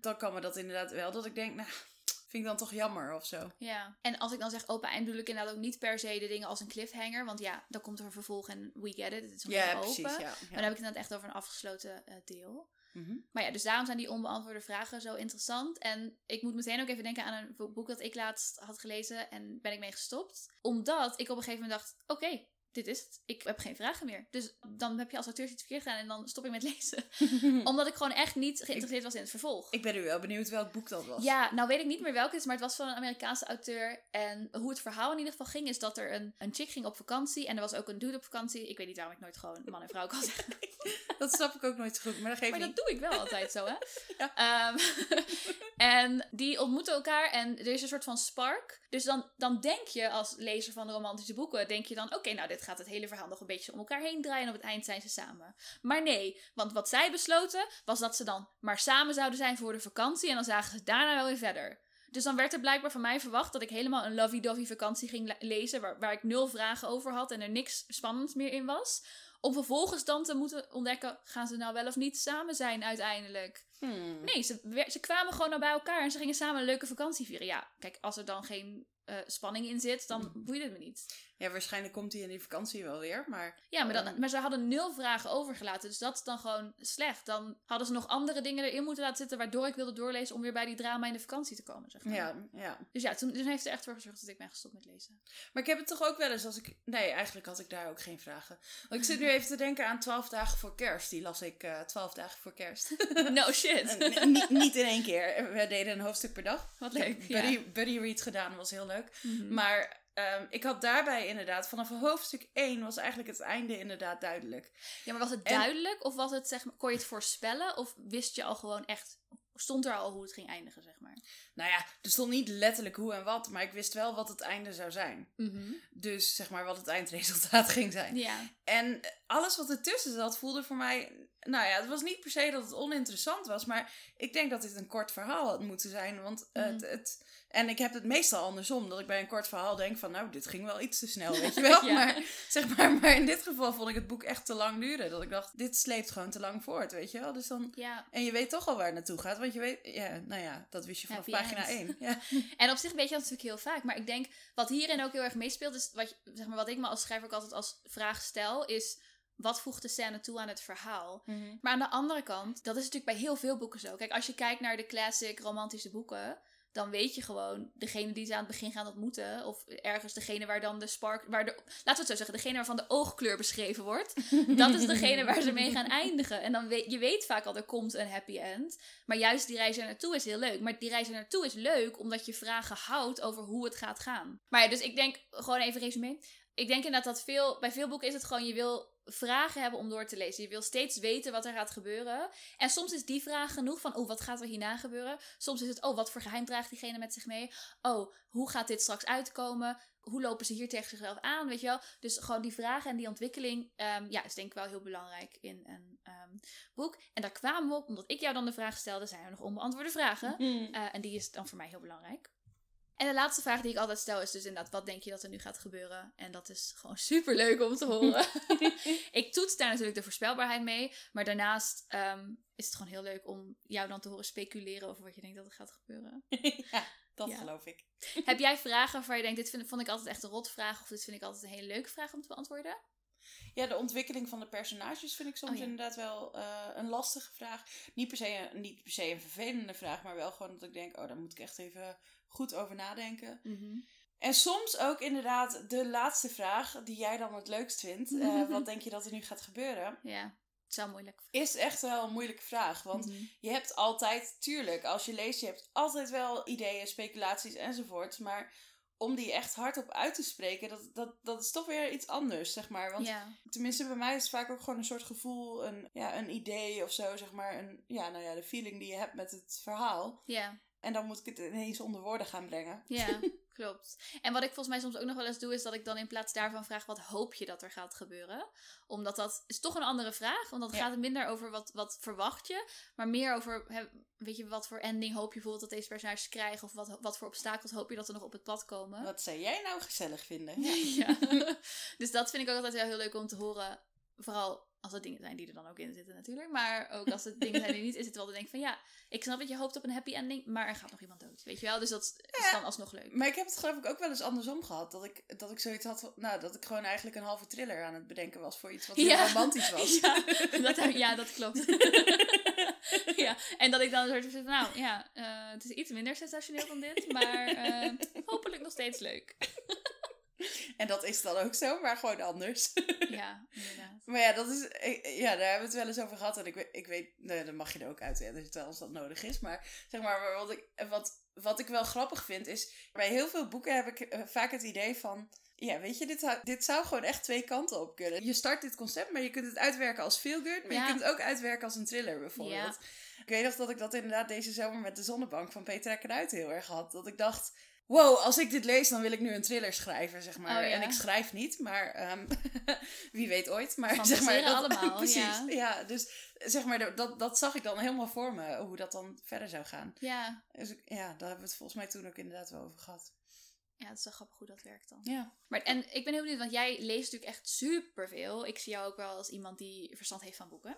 Dan kan me dat inderdaad wel dat ik denk, nou, vind ik dan toch jammer of zo. Ja, en als ik dan zeg open eind bedoel ik inderdaad ook niet per se de dingen als een cliffhanger. Want ja, dan komt er een vervolg en we get it. Het is nog Ja, heel precies. open. Ja, Maar ja. dan heb ik het inderdaad echt over een afgesloten eh, deel. Mhm. Maar ja, dus daarom zijn die onbeantwoorde vragen zo interessant. En ik moet meteen ook even denken aan een bo- boek dat ik laatst had gelezen en ben ik mee gestopt. Omdat ik op een gegeven moment dacht, oké, dit is het. Ik heb geen vragen meer. Dus dan heb je als auteur iets verkeerd gedaan en dan stop ik met lezen. Omdat ik gewoon echt niet geïnteresseerd was in het vervolg. Ik ben nu wel benieuwd welk boek dat was. Ja, nou weet ik niet meer welke het is, maar het was van een Amerikaanse auteur. En hoe het verhaal in ieder geval ging, is dat er een, een chick ging op vakantie. En er was ook een dude op vakantie. Ik weet niet waarom ik nooit gewoon man en vrouw kan zeggen. Dat snap ik ook nooit zo goed, maar dat geeft Maar dat niet. doe ik wel altijd zo, hè? Ja. Ehm, en die ontmoeten elkaar en er is een soort van spark. Dus dan, dan denk je als lezer van romantische boeken, denk je dan, oké, nou dit gaat het hele verhaal nog een beetje om elkaar heen draaien en op het eind zijn ze samen. Maar nee, want wat zij besloten was dat ze dan maar samen zouden zijn voor de vakantie en dan zagen ze daarna wel weer verder. Dus dan werd er blijkbaar van mij verwacht dat ik helemaal een lovey-dovey vakantie ging le- lezen, waar, waar ik nul vragen over had en er niks spannends meer in was. Om vervolgens dan te moeten ontdekken, gaan ze nou wel of niet samen zijn uiteindelijk? Hmm. Nee, ze, kwamen gewoon naar bij elkaar en ze gingen samen een leuke vakantie vieren. Ja, kijk, als er dan geen eh, spanning in zit, dan boeit het me niet. Ja, waarschijnlijk komt hij in die vakantie wel weer, maar... Ja, maar, dan, Ehm. maar ze hadden nul vragen overgelaten, dus dat is dan gewoon slecht. Dan hadden ze nog andere dingen erin moeten laten zitten, waardoor ik wilde doorlezen om weer bij die drama in de vakantie te komen, zeg maar. Ja, ja. Dus ja, toen, toen heeft er echt voor gezorgd dat ik ben gestopt met lezen. Maar ik heb het toch ook wel eens als ik... Nee, eigenlijk had ik daar ook geen vragen. Want ik zit nu even te denken aan 12 dagen voor kerst. Die las ik eh 12 dagen voor kerst. No shit. En niet, niet in één keer. We deden een hoofdstuk per dag. Wat leuk. Buddy, buddy read gedaan, was heel leuk. Mhm. Maar ehm, ik had daarbij inderdaad, vanaf hoofdstuk 1 was eigenlijk het einde inderdaad duidelijk. Ja, maar was het En- duidelijk of was het, zeg maar, kon je het voorspellen? Of wist je al gewoon echt, stond er al hoe het ging eindigen, zeg maar? Nou ja, er stond niet letterlijk hoe en wat, maar ik wist wel wat het einde zou zijn. Dus zeg maar wat het eindresultaat ging zijn. Ja. En alles wat ertussen zat voelde voor mij. Nou ja, het was niet per se dat het oninteressant was, maar ik denk dat dit een kort verhaal had moeten zijn. Want Mhm. het, het. En ik heb het meestal andersom, dat ik bij een kort verhaal denk van, nou, dit ging wel iets te snel, weet je wel. Ja. maar, zeg maar, maar in dit geval vond ik het boek echt te lang duren. Dat ik dacht, dit sleept gewoon te lang voort, weet je wel. Dus dan, ja. en je weet toch al waar het naartoe gaat, want je weet, ja, nou ja, dat wist je vanaf Happy pagina end. 1. Ja. En op zich weet je dat natuurlijk heel vaak. Maar ik denk, wat hierin ook heel erg meespeelt, is wat, zeg maar, wat ik me als schrijver ook altijd als vraag stel, is wat voegt de scène toe aan het verhaal? Maar aan de andere kant, dat is natuurlijk bij heel veel boeken zo. Kijk, als je kijkt naar de classic romantische boeken, dan weet je gewoon degene die ze aan het begin gaan ontmoeten, of ergens degene waar dan de spark, waar de, laten we het zo zeggen, degene waarvan de oogkleur beschreven wordt, dat is degene waar ze mee gaan eindigen. En dan weet je weet vaak al, er komt een happy end. Maar juist die reis er naartoe is heel leuk. Maar die reis er naartoe is leuk omdat je vragen houdt over hoe het gaat gaan. Maar ja, dus ik denk, gewoon even resume. Ik denk inderdaad dat veel, bij veel boeken is het gewoon, je wil vragen hebben om door te lezen. Je wil steeds weten wat er gaat gebeuren. En soms is die vraag genoeg van, oh, wat gaat er hierna gebeuren? Soms is het, oh, wat voor geheim draagt diegene met zich mee? Oh, hoe gaat dit straks uitkomen? Hoe lopen ze hier tegen zichzelf aan, weet je wel? Dus gewoon die vragen en die ontwikkeling, ehm, ja, is denk ik wel heel belangrijk in een ehm, boek. En daar kwamen we op, omdat ik jou dan de vraag stelde, zijn er nog onbeantwoorde vragen. Eh, en die is dan voor mij heel belangrijk. En de laatste vraag die ik altijd stel is dus inderdaad, wat denk je dat er nu gaat gebeuren? En dat is gewoon super leuk om te horen. ik toets daar natuurlijk de voorspelbaarheid mee. Maar daarnaast ehm, is het gewoon heel leuk om jou dan te horen speculeren over wat je denkt dat er gaat gebeuren. ja, dat Ja. geloof ik. Heb jij vragen waarvan je denkt, dit vind, vond ik altijd echt een rotvraag. Of dit vind ik altijd een hele leuke vraag om te beantwoorden? Ja, de ontwikkeling van de personages vind ik soms Oh ja. inderdaad wel eh, een lastige vraag. Niet per, se een, niet per se een vervelende vraag, maar wel gewoon dat ik denk, oh, daar moet ik echt even goed over nadenken. En soms ook inderdaad de laatste vraag, die jij dan het leukst vindt. eh, wat denk je dat er nu gaat gebeuren? Ja, het zou moeilijk. Is echt wel een moeilijke vraag. Want Mhm. je hebt altijd, tuurlijk, als je leest, je hebt altijd wel ideeën, speculaties enzovoort. Maar om die echt hardop uit te spreken, dat, dat, dat is toch weer iets anders, zeg maar. Want ja. tenminste, bij mij is het vaak ook gewoon een soort gevoel, een, ja, een idee of zo, zeg maar. Een, ja, nou ja, de feeling die je hebt met het verhaal. Ja. En dan moet ik het ineens onder woorden gaan brengen. Ja, klopt. En wat ik volgens mij soms ook nog wel eens doe, is dat ik dan in plaats daarvan vraag: wat hoop je dat er gaat gebeuren? Omdat dat is toch een andere vraag. Want dan Ja. gaat het minder over wat, wat verwacht je, maar meer over: weet je, wat voor ending hoop je bijvoorbeeld dat deze personages krijgen? Of wat, wat voor obstakels hoop je dat er nog op het pad komen? Wat zou jij nou gezellig vinden? Ja. dus dat vind ik ook altijd wel heel leuk om te horen. Vooral als het dingen zijn die er dan ook in zitten natuurlijk. Maar ook als het dingen zijn die niet in zitten. Wel te denken van ja, ik snap dat je hoopt op een happy ending. Maar er gaat nog iemand dood. Weet je wel? Dus dat is Ja. dan alsnog leuk. Maar ik heb het geloof ik ook wel eens andersom gehad. Dat ik, dat ik zoiets had nou, dat ik gewoon eigenlijk een halve thriller aan het bedenken was voor iets wat heel Ja. romantisch was. Ja, dat, ja, dat klopt. ja, en dat ik dan een soort van, nou ja, eh, het is iets minder sensationeel dan dit, maar eh, hopelijk nog steeds leuk. En dat is dan ook zo, maar gewoon anders. Ja, inderdaad. Maar ja, dat is, ja, daar hebben we het wel eens over gehad. En ik weet, ik weet nee, dan mag je er ook uit als dat nodig is. Maar zeg maar, wat ik, wat, wat ik wel grappig vind is, bij heel veel boeken heb ik eh, vaak het idee van, ja, weet je, dit, zou- dit zou gewoon echt twee kanten op kunnen. Je start dit concept, maar je kunt het uitwerken als feel good, maar Ja. je kunt het ook uitwerken als een thriller bijvoorbeeld. Ik weet nog dat ik dat inderdaad deze zomer met de zonnebank van Peter Ekkeruit heel erg had. Dat ik dacht, wow, als ik dit lees, dan wil ik nu een thriller schrijven, zeg maar. Oh, ja. En ik schrijf niet, maar ehm, wie weet ooit. Maar zeg maar, dat, allemaal, precies. ja. Ja. dus zeg maar, dat, dat zag ik dan helemaal voor me, hoe dat dan verder zou gaan. Ja. Dus ja, daar hebben we het volgens mij toen ook inderdaad wel over gehad. ja, het is wel grappig hoe dat werkt dan. Ja. Maar, en ik ben heel benieuwd, want jij leest natuurlijk echt superveel. Ik zie jou ook wel als iemand die verstand heeft van boeken.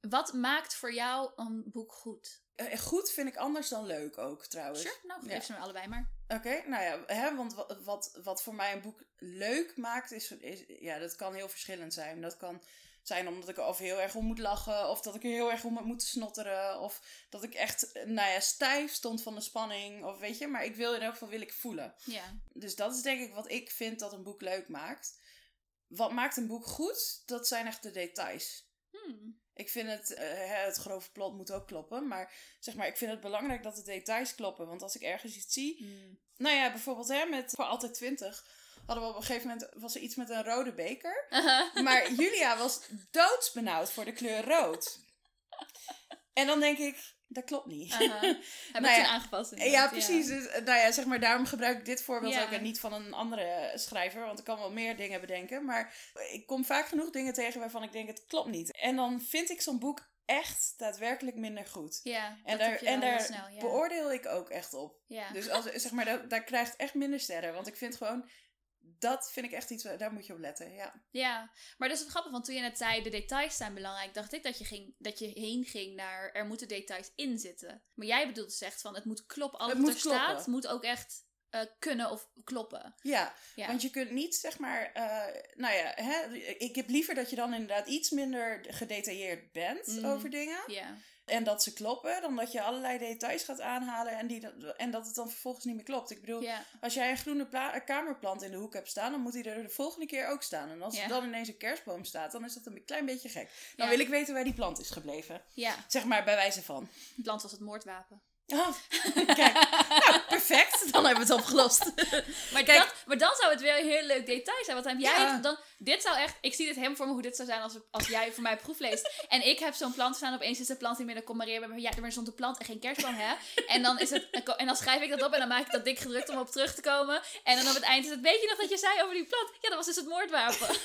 Wat maakt voor jou een boek goed? Eh, Goed vind ik anders dan leuk ook, trouwens. Sure, nou geef Ja. ze me allebei maar. Oké, nou ja, hè, want wat, wat, wat voor mij een boek leuk maakt, is, is, ja, dat kan heel verschillend zijn. Dat kan zijn omdat ik er of heel erg om moet lachen, of dat ik er heel erg om moet snotteren, of dat ik echt, nou ja, stijf stond van de spanning, of weet je, maar ik wil in elk geval wil ik voelen. Ja. Dus dat is denk ik wat ik vind dat een boek leuk maakt. Wat maakt een boek goed? Dat zijn echt de details. Hmm. Ik vind het, eh, het grove plot moet ook kloppen, maar zeg maar, ik vind het belangrijk dat de details kloppen. Want als ik ergens iets zie, Hmm. nou ja, bijvoorbeeld hè, met voor altijd 20 hadden we op een gegeven moment was er iets met een rode beker. Maar Julia was doodsbenauwd voor de kleur rood. En dan denk ik, dat klopt niet. Aha. Heb ik Nou ja, aangepast Ja, inderdaad, precies. Dus, eh, nou ja, zeg maar, daarom gebruik ik dit voorbeeld Ja. ook en niet van een andere schrijver. Want ik kan wel meer dingen bedenken. Maar ik kom vaak genoeg dingen tegen waarvan ik denk, het klopt niet. En dan vind ik zo'n boek echt daadwerkelijk minder goed. Ja, En daar, en daar snel, ja. beoordeel ik ook echt op. ja. Dus als, zeg maar, daar, daar krijgt echt minder sterren. Want ik vind gewoon, dat vind ik echt iets, waar- daar moet je op letten. Ja, Ja, maar dat is grappig, want toen je net zei de details zijn belangrijk, dacht ik dat je, ging, dat je heen ging naar er moeten details in zitten. Maar jij bedoelt dus echt van het moet kloppen, alles Het wat er kloppen. staat moet ook echt eh, kunnen of kloppen. ja, Ja. want je kunt niet, zeg maar, eh, nou ja, hè, ik heb liever dat je dan inderdaad iets minder gedetailleerd bent Mhm. over dingen. Ja, En dat ze kloppen, dan dat je allerlei details gaat aanhalen en, die, en dat het dan vervolgens niet meer klopt. Ik bedoel, ja, als jij een groene pla- kamerplant in de hoek hebt staan, dan moet die er de volgende keer ook staan. En als Ja. er dan ineens een kerstboom staat, dan is dat een klein beetje gek. Dan Ja. wil ik weten waar die plant is gebleven. ja. Zeg maar bij wijze van. Het land was het moordwapen. Ah, kijk, nou, perfect. Dan hebben we het opgelost. Maar, Kijk- dat, maar dan zou het weer een heel leuk detail zijn. Want heb jij Ja. dan, dit zou echt, ik zie dit helemaal voor me hoe dit zou zijn als, als jij voor mij proef leest. En ik heb zo'n plant staan, opeens is de plant niet meer, dan kom maar even, ja, er stond een plant en geen kerstboom, hè? En dan, is het, en dan schrijf ik dat op en dan maak ik dat dik gedrukt om op terug te komen. En dan op het eind is het, weet je nog dat je zei over die plant? Ja, dat was dus het moordwapen.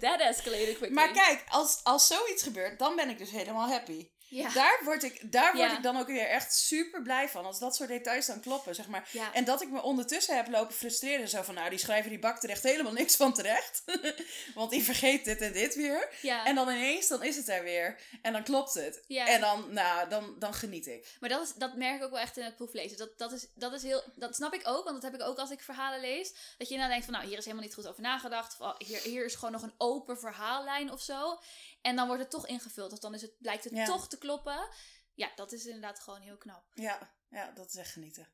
That escalated quickly. Maar kijk, als, als zoiets gebeurt, dan ben ik dus helemaal happy. Ja. Daar word, ik, daar word Ja. ik dan ook weer echt super blij van. Als dat soort details dan kloppen, zeg maar. Ja. En dat ik me ondertussen heb lopen frustreren. Zo van, nou, die schrijver die bakt er echt helemaal niks van terecht. Want die vergeet dit en dit weer. En dan ineens, dan is het er weer. En dan klopt het. En dan, nou, dan, dan geniet ik. Maar dat, is, dat merk ik ook wel echt in het proeflezen. Dat, dat, is, dat is heel. Dat snap ik ook, want dat heb ik ook als ik verhalen lees. Dat je dan denkt van nou, hier is helemaal niet goed over nagedacht. Of oh, hier, hier is gewoon nog een open verhaallijn of zo. En dan wordt het toch ingevuld. Of dan is het, blijkt het Ja. toch te kloppen. Ja, dat is inderdaad gewoon heel knap. Ja, ja, dat is echt genieten.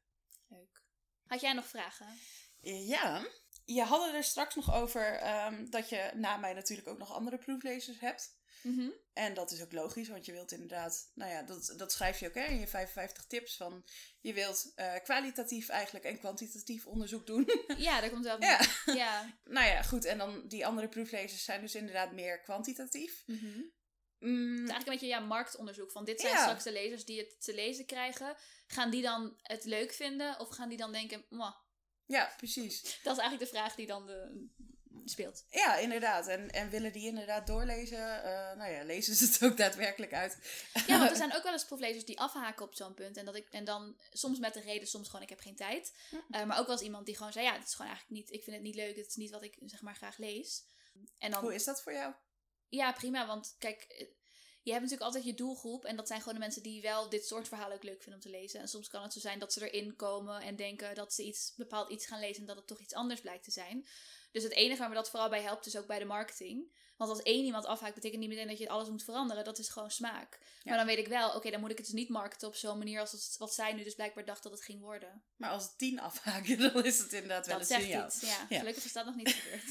Leuk. Had jij nog vragen? Ja, je had het er straks nog over ehm, dat je na mij natuurlijk ook nog andere proeflezers hebt. Mhm. En dat is ook logisch, want je wilt inderdaad, nou ja, dat, dat schrijf je ook hè, in je 55 tips van je wilt uh, kwalitatief eigenlijk en kwantitatief onderzoek doen. Ja, daar komt wel ja. ja. nou ja, goed. En dan die andere proeflezers zijn dus inderdaad meer kwantitatief. Mm -hmm. mm. Het is eigenlijk een beetje ja, marktonderzoek. Van dit zijn straks de lezers die het te lezen krijgen. Gaan die dan het leuk vinden? Of gaan die dan denken, Mwah. Ja, precies. Dat is eigenlijk de vraag die dan de, speelt. Ja, inderdaad. En, en willen die inderdaad doorlezen? Uh, nou ja, lezen ze het ook daadwerkelijk uit. Ja, want er zijn ook wel eens proeflezers die afhaken op zo'n punt. En, dat ik, en dan soms met de reden, soms gewoon ik heb geen tijd. Uh, maar ook wel eens iemand die gewoon zei, ja, het is gewoon eigenlijk niet, ik vind het niet leuk. Het is niet wat ik zeg maar graag lees. En dan, Hoe is dat voor jou? Ja, prima. Want kijk, eh, je hebt natuurlijk altijd je doelgroep. En dat zijn gewoon de mensen die wel dit soort verhalen ook leuk vinden om te lezen. En soms kan het zo zijn dat ze erin komen en denken dat ze iets bepaald iets gaan lezen en dat het toch iets anders blijkt te zijn. Dus het enige waar me dat vooral bij helpt is ook bij de marketing. Want als één iemand afhaakt, betekent niet meteen dat je alles moet veranderen. Dat is gewoon smaak. Maar dan weet ik wel, oké, dan moet ik het dus niet marketen op zo'n manier als het, wat zij nu dus blijkbaar dacht dat het ging worden. Maar als tien afhaken, dan is het inderdaad wel dat een signaal. Iets, ja. ja. Gelukkig is dat nog niet gebeurd.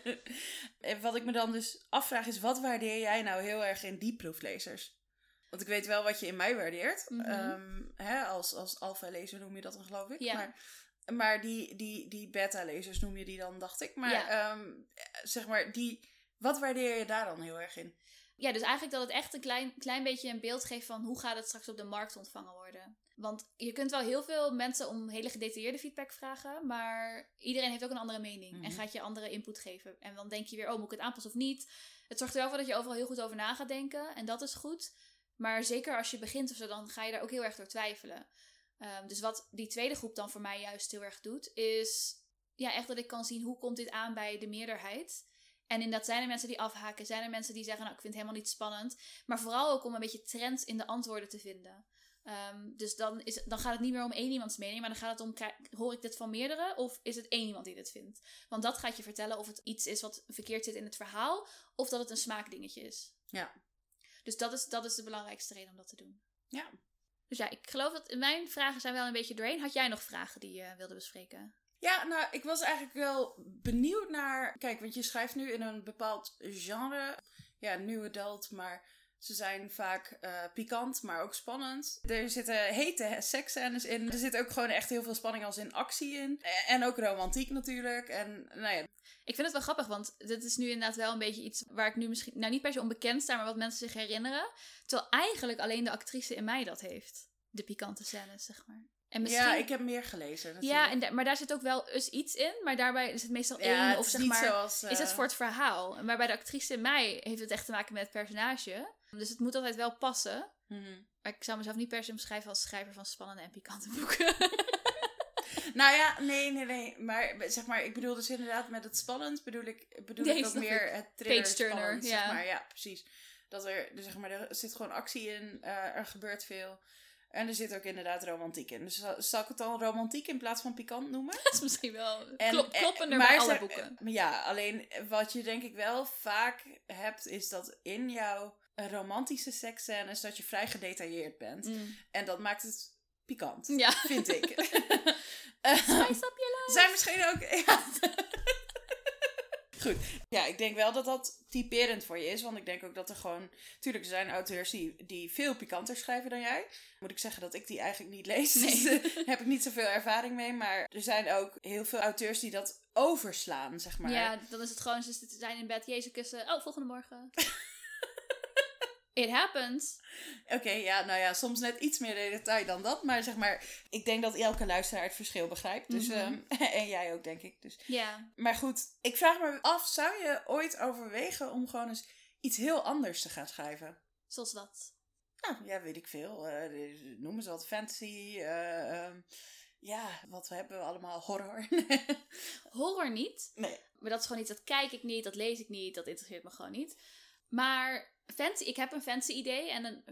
en wat ik me dan dus afvraag is, wat waardeer jij nou heel erg in die proeflezers? Want ik weet wel wat je in mij waardeert. Mm hè, als als alfa-lezer noem je dat dan, geloof ik. Ja. Maar maar die, die, die beta-lezers noem je die dan, dacht ik. Maar ehm, zeg maar, die, wat waardeer je daar dan heel erg in? Ja, dus eigenlijk dat het echt een klein, klein beetje een beeld geeft van hoe gaat het straks op de markt ontvangen worden. Want je kunt wel heel veel mensen om hele gedetailleerde feedback vragen, maar iedereen heeft ook een andere mening en mhm. gaat je andere input geven. En dan denk je weer, oh, moet ik het aanpassen of niet? Het zorgt er wel voor dat je overal heel goed over na gaat denken en dat is goed. Maar zeker als je begint of zo, dan ga je daar ook heel erg door twijfelen. Ehm, dus wat die tweede groep dan voor mij juist heel erg doet, is ja, echt dat ik kan zien hoe komt dit aan bij de meerderheid. En in dat zijn er mensen die afhaken, zijn er mensen die zeggen, nou ik vind het helemaal niet spannend. Maar vooral ook om een beetje trends in de antwoorden te vinden. Ehm, dus dan, is, dan gaat het niet meer om één iemands mening, maar dan gaat het om, hoor ik dit van meerdere of is het één iemand die dit vindt? Want dat gaat je vertellen of het iets is wat verkeerd zit in het verhaal of dat het een smaakdingetje is. Ja. Dus dat is, dat is de belangrijkste reden om dat te doen. Ja, dus ja, ik geloof dat mijn vragen zijn wel een beetje doorheen. Had jij nog vragen die je wilde bespreken? Ja, nou, ik was eigenlijk wel benieuwd naar. Kijk, want je schrijft nu in een bepaald genre. Ja, new adult, maar ze zijn vaak uh, pikant, maar ook spannend. Er zitten hete seksscènes in. Er zit ook gewoon echt heel veel spanning als in actie in. En ook romantiek natuurlijk. En nou ja. Ik vind het wel grappig, want dit is nu inderdaad wel een beetje iets waar ik nu misschien, nou niet per se onbekend sta, maar wat mensen zich herinneren. Terwijl eigenlijk alleen de actrice in mij dat heeft. De pikante scènes, zeg maar. En misschien... Ja, ik heb meer gelezen. Ja, en maar daar zit ook wel eens iets in. Maar daarbij is het meestal één of zeg maar. Zoals, Is het eh, voor het verhaal. Maar bij de actrice in mij heeft het echt te maken met het personage. Dus het moet altijd wel passen. Mm Maar ik zou mezelf niet per se beschrijven als schrijver van spannende en pikante boeken. nou ja, nee, nee, nee. Maar zeg maar, ik bedoel dus inderdaad met het spannend bedoel ik, bedoel ik ook meer het thriller Page turner, spannend, ja. Zeg maar. Ja, precies. Dat er, dus zeg maar, er zit gewoon actie in, uh, er gebeurt veel. En er zit ook inderdaad romantiek in. Dus zal ik het dan romantiek in plaats van pikant noemen? Dat is misschien wel en, kloppender bij alle boeken. Ja, alleen wat je denk ik wel vaak hebt, is dat in jouw romantische seksscènes dat je vrij gedetailleerd bent. Mm. En dat maakt het pikant, ja. vind ik. Spice up je Zijn misschien ook... Ja. Goed. Ja, ik denk wel dat dat typerend voor je is. Want ik denk ook dat er gewoon... Tuurlijk, er zijn auteurs die, die veel pikanter schrijven dan jij. Moet ik zeggen dat ik die eigenlijk niet lees. Nee. Dus daar heb ik niet zoveel ervaring mee. Maar er zijn ook heel veel auteurs die dat overslaan, zeg maar. Ja, dan is het gewoon... Ze zijn in bed, jezus kussen. Oh, volgende morgen. It happens. Oké, ja, nou ja, soms net iets meer detail dan dat. Maar zeg maar, ik denk dat elke luisteraar het verschil begrijpt. Dus, mhm. ehm, en jij ook, denk ik. Dus. Ja. Maar goed, ik vraag me af, zou je ooit overwegen om gewoon eens iets heel anders te gaan schrijven? Zoals wat? Nou, ja, weet ik veel. Uh, noemen ze wat fantasy. Uh, ja, wat hebben we allemaal? Horror. Horror niet. Nee. Maar dat is gewoon iets, dat kijk ik niet, dat lees ik niet, dat interesseert me gewoon niet. Maar fancy, ik heb een fancy idee en een,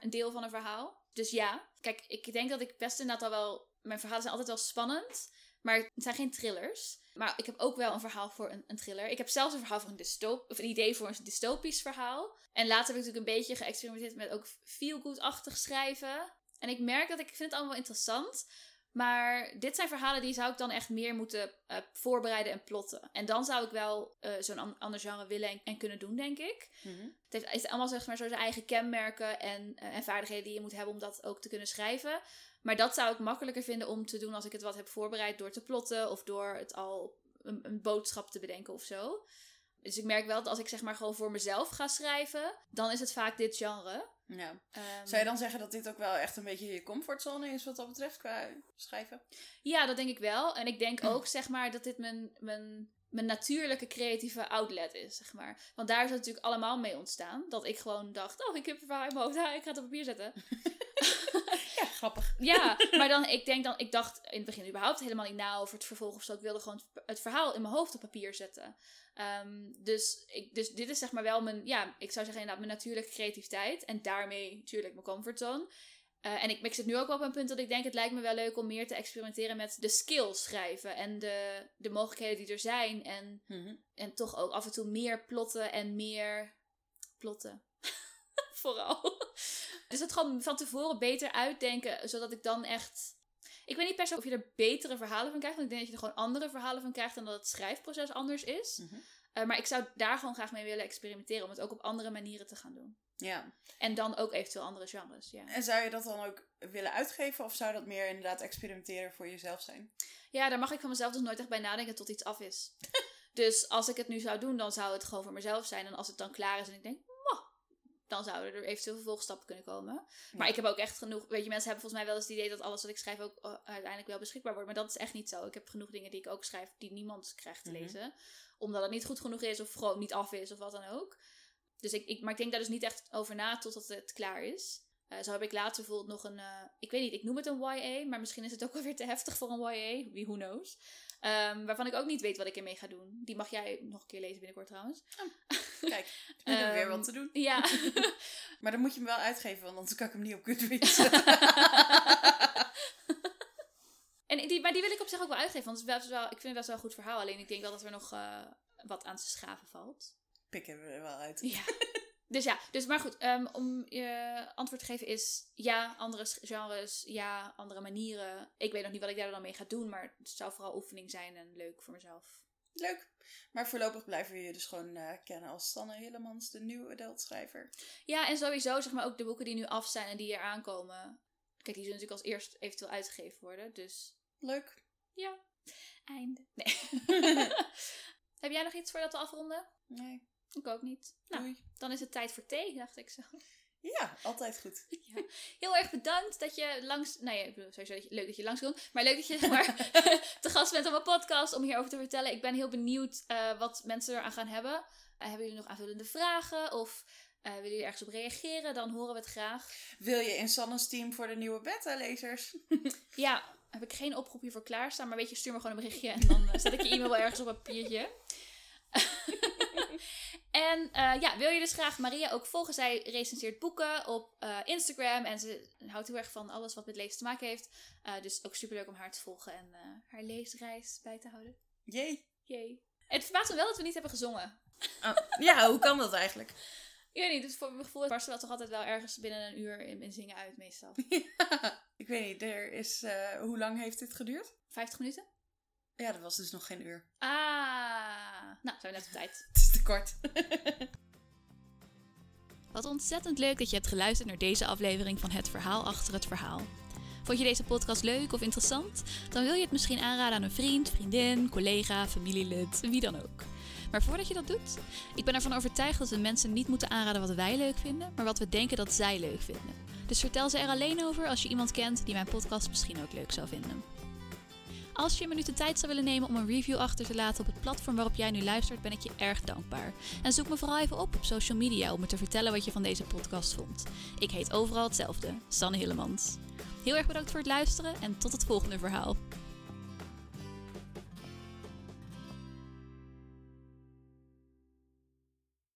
een deel van een verhaal. Dus ja, kijk, ik denk dat ik best inderdaad al wel... Mijn verhalen zijn altijd wel spannend, maar het zijn geen thrillers. Maar ik heb ook wel een verhaal voor een, een thriller. Ik heb zelfs een verhaal voor een dystop, of een idee voor een dystopisch verhaal. En later heb ik natuurlijk een beetje geëxperimenteerd met ook feel-good-achtig schrijven. En ik merk dat ik vind het allemaal wel interessant. Maar dit zijn verhalen die zou ik dan echt meer moeten uh, voorbereiden en plotten. En dan zou ik wel uh, zo'n an ander genre willen en, en, kunnen doen, denk ik. Mm -hmm. Het heeft, heeft allemaal zeg maar, zo zijn eigen kenmerken en, uh, en vaardigheden die je moet hebben om dat ook te kunnen schrijven. Maar dat zou ik makkelijker vinden om te doen als ik het wat heb voorbereid door te plotten of door het al een, een boodschap te bedenken of zo. Dus ik merk wel dat als ik zeg maar gewoon voor mezelf ga schrijven, dan is het vaak dit genre. Ja. Um, Zou je dan zeggen dat dit ook wel echt een beetje je comfortzone is wat dat betreft qua schrijven? Ja, dat denk ik wel. En ik denk ook zeg maar dat dit mijn, mijn, mijn natuurlijke creatieve outlet is, zeg maar. Want daar is het natuurlijk allemaal mee ontstaan. Dat ik gewoon dacht, oh, ik heb een verhaal in mijn hoofd, ik ga het op papier zetten. ja, grappig. Ja, maar dan, ik denk dan, ik dacht in het begin überhaupt helemaal niet na over het vervolg of zo. Ik wilde gewoon het verhaal in mijn hoofd op papier zetten. Um, dus, ik, dus dit is zeg maar wel mijn, ja, ik zou zeggen inderdaad mijn natuurlijke creativiteit. En daarmee natuurlijk mijn comfortzone. Uh, en ik, ik zit nu ook wel op een punt dat ik denk, het lijkt me wel leuk om meer te experimenteren met de skills schrijven. En de, de mogelijkheden die er zijn. En, mm -hmm. en toch ook af en toe meer plotten en meer plotten. Vooral. Dus het gewoon van tevoren beter uitdenken, zodat ik dan echt ik weet niet per se of je er betere verhalen van krijgt. Want ik denk dat je er gewoon andere verhalen van krijgt. En dat het schrijfproces anders is. Mm -hmm. uh, maar ik zou daar gewoon graag mee willen experimenteren. Om het ook op andere manieren te gaan doen. Ja. En dan ook eventueel andere genres. Ja. En zou je dat dan ook willen uitgeven? Of zou dat meer inderdaad experimenteren voor jezelf zijn? Ja, daar mag ik van mezelf dus nooit echt bij nadenken tot iets af is. dus als ik het nu zou doen, dan zou het gewoon voor mezelf zijn. En als het dan klaar is en ik denk, dan zouden er eventueel vervolgstappen kunnen komen. Maar ik heb ook echt genoeg. Weet je, mensen hebben volgens mij wel eens het idee dat alles wat ik schrijf ook uh, uiteindelijk wel beschikbaar wordt. Maar dat is echt niet zo. Ik heb genoeg dingen die ik ook schrijf die niemand krijgt te lezen. Mm -hmm. Omdat het niet goed genoeg is of gewoon niet af is of wat dan ook. Dus ik, ik, maar ik denk daar dus niet echt over na totdat het klaar is. Uh, zo heb ik later bijvoorbeeld nog een. Uh, ik weet niet, ik noem het een YA, maar misschien is het ook wel weer te heftig voor een YA. Wie who knows. Um, waarvan ik ook niet weet wat ik ermee ga doen. Die mag jij nog een keer lezen binnenkort trouwens. Oh, kijk, we hebben um, weer wat te doen. Ja. maar dan moet je hem wel uitgeven, want anders kan ik hem niet op Goodreads. en die, maar die wil ik op zich ook wel uitgeven, want het is wel, ik vind het best wel een goed verhaal. Alleen ik denk wel dat er nog uh, wat aan te schaven valt. Pikken we er wel uit. Ja. Dus ja, dus maar goed, um, om je antwoord te geven is ja, andere genres, ja, andere manieren. Ik weet nog niet wat ik daar dan mee ga doen, maar het zou vooral oefening zijn en leuk voor mezelf. Leuk. Maar voorlopig blijven we je dus gewoon uh, kennen als Sanne Hillemans, de nieuwe adultschrijver. Ja, en sowieso zeg maar ook de boeken die nu af zijn en die er aankomen. Kijk, die zullen natuurlijk als eerst eventueel uitgegeven worden, dus... Leuk. Ja. Einde. Nee. Heb jij nog iets voordat we afronden? Nee. Ik ook niet. Nou, Doei. dan is het tijd voor thee, dacht ik zo. Ja, altijd goed. Ja. Heel erg bedankt dat je langs... Nou ja, ik bedoel, sowieso leuk dat je langs komt. Maar leuk dat je maar, te gast bent op mijn podcast om hierover te vertellen. Ik ben heel benieuwd uh, wat mensen eraan gaan hebben. Uh, hebben jullie nog aanvullende vragen? Of uh, willen jullie ergens op reageren? Dan horen we het graag. Wil je in Sanne's team voor de nieuwe beta-lezers? ja, heb ik geen oproep hiervoor klaarstaan. Maar weet je, stuur me gewoon een berichtje. En dan zet ik je e-mail wel ergens op een papiertje. En uh, ja, wil je dus graag Maria ook volgen? Zij recenseert boeken op uh, Instagram. En ze houdt heel erg van alles wat met lezen te maken heeft. Uh, dus ook super leuk om haar te volgen en haar leesreis bij te houden. Jee. Jee. Het verbaast me wel dat we niet hebben gezongen. Oh, ja, hoe kan dat eigenlijk? Ik weet niet, dus voor mijn gevoel barsten we toch altijd wel ergens binnen een uur in, in zingen uit meestal. Ja, ik weet niet, er is, hoe lang heeft dit geduurd? 50 minuten. Ja, dat was dus nog geen uur. Ah, nou, zijn we net op tijd. Kort. Wat ontzettend leuk dat je hebt geluisterd naar deze aflevering van Het Verhaal Achter het Verhaal. Vond je deze podcast leuk of interessant? Dan wil je het misschien aanraden aan een vriend, vriendin, collega, familielid, wie dan ook. Maar voordat je dat doet, ik ben ervan overtuigd dat we mensen niet moeten aanraden wat wij leuk vinden, maar wat we denken dat zij leuk vinden. Dus vertel ze er alleen over als je iemand kent die mijn podcast misschien ook leuk zou vinden. Als je een minuut de tijd zou willen nemen om een review achter te laten op het platform waarop jij nu luistert, ben ik je erg dankbaar. En zoek me vooral even op op social media om me te vertellen wat je van deze podcast vond. Ik heet overal hetzelfde, Sanne Hillemans. Heel erg bedankt voor het luisteren en tot het volgende verhaal.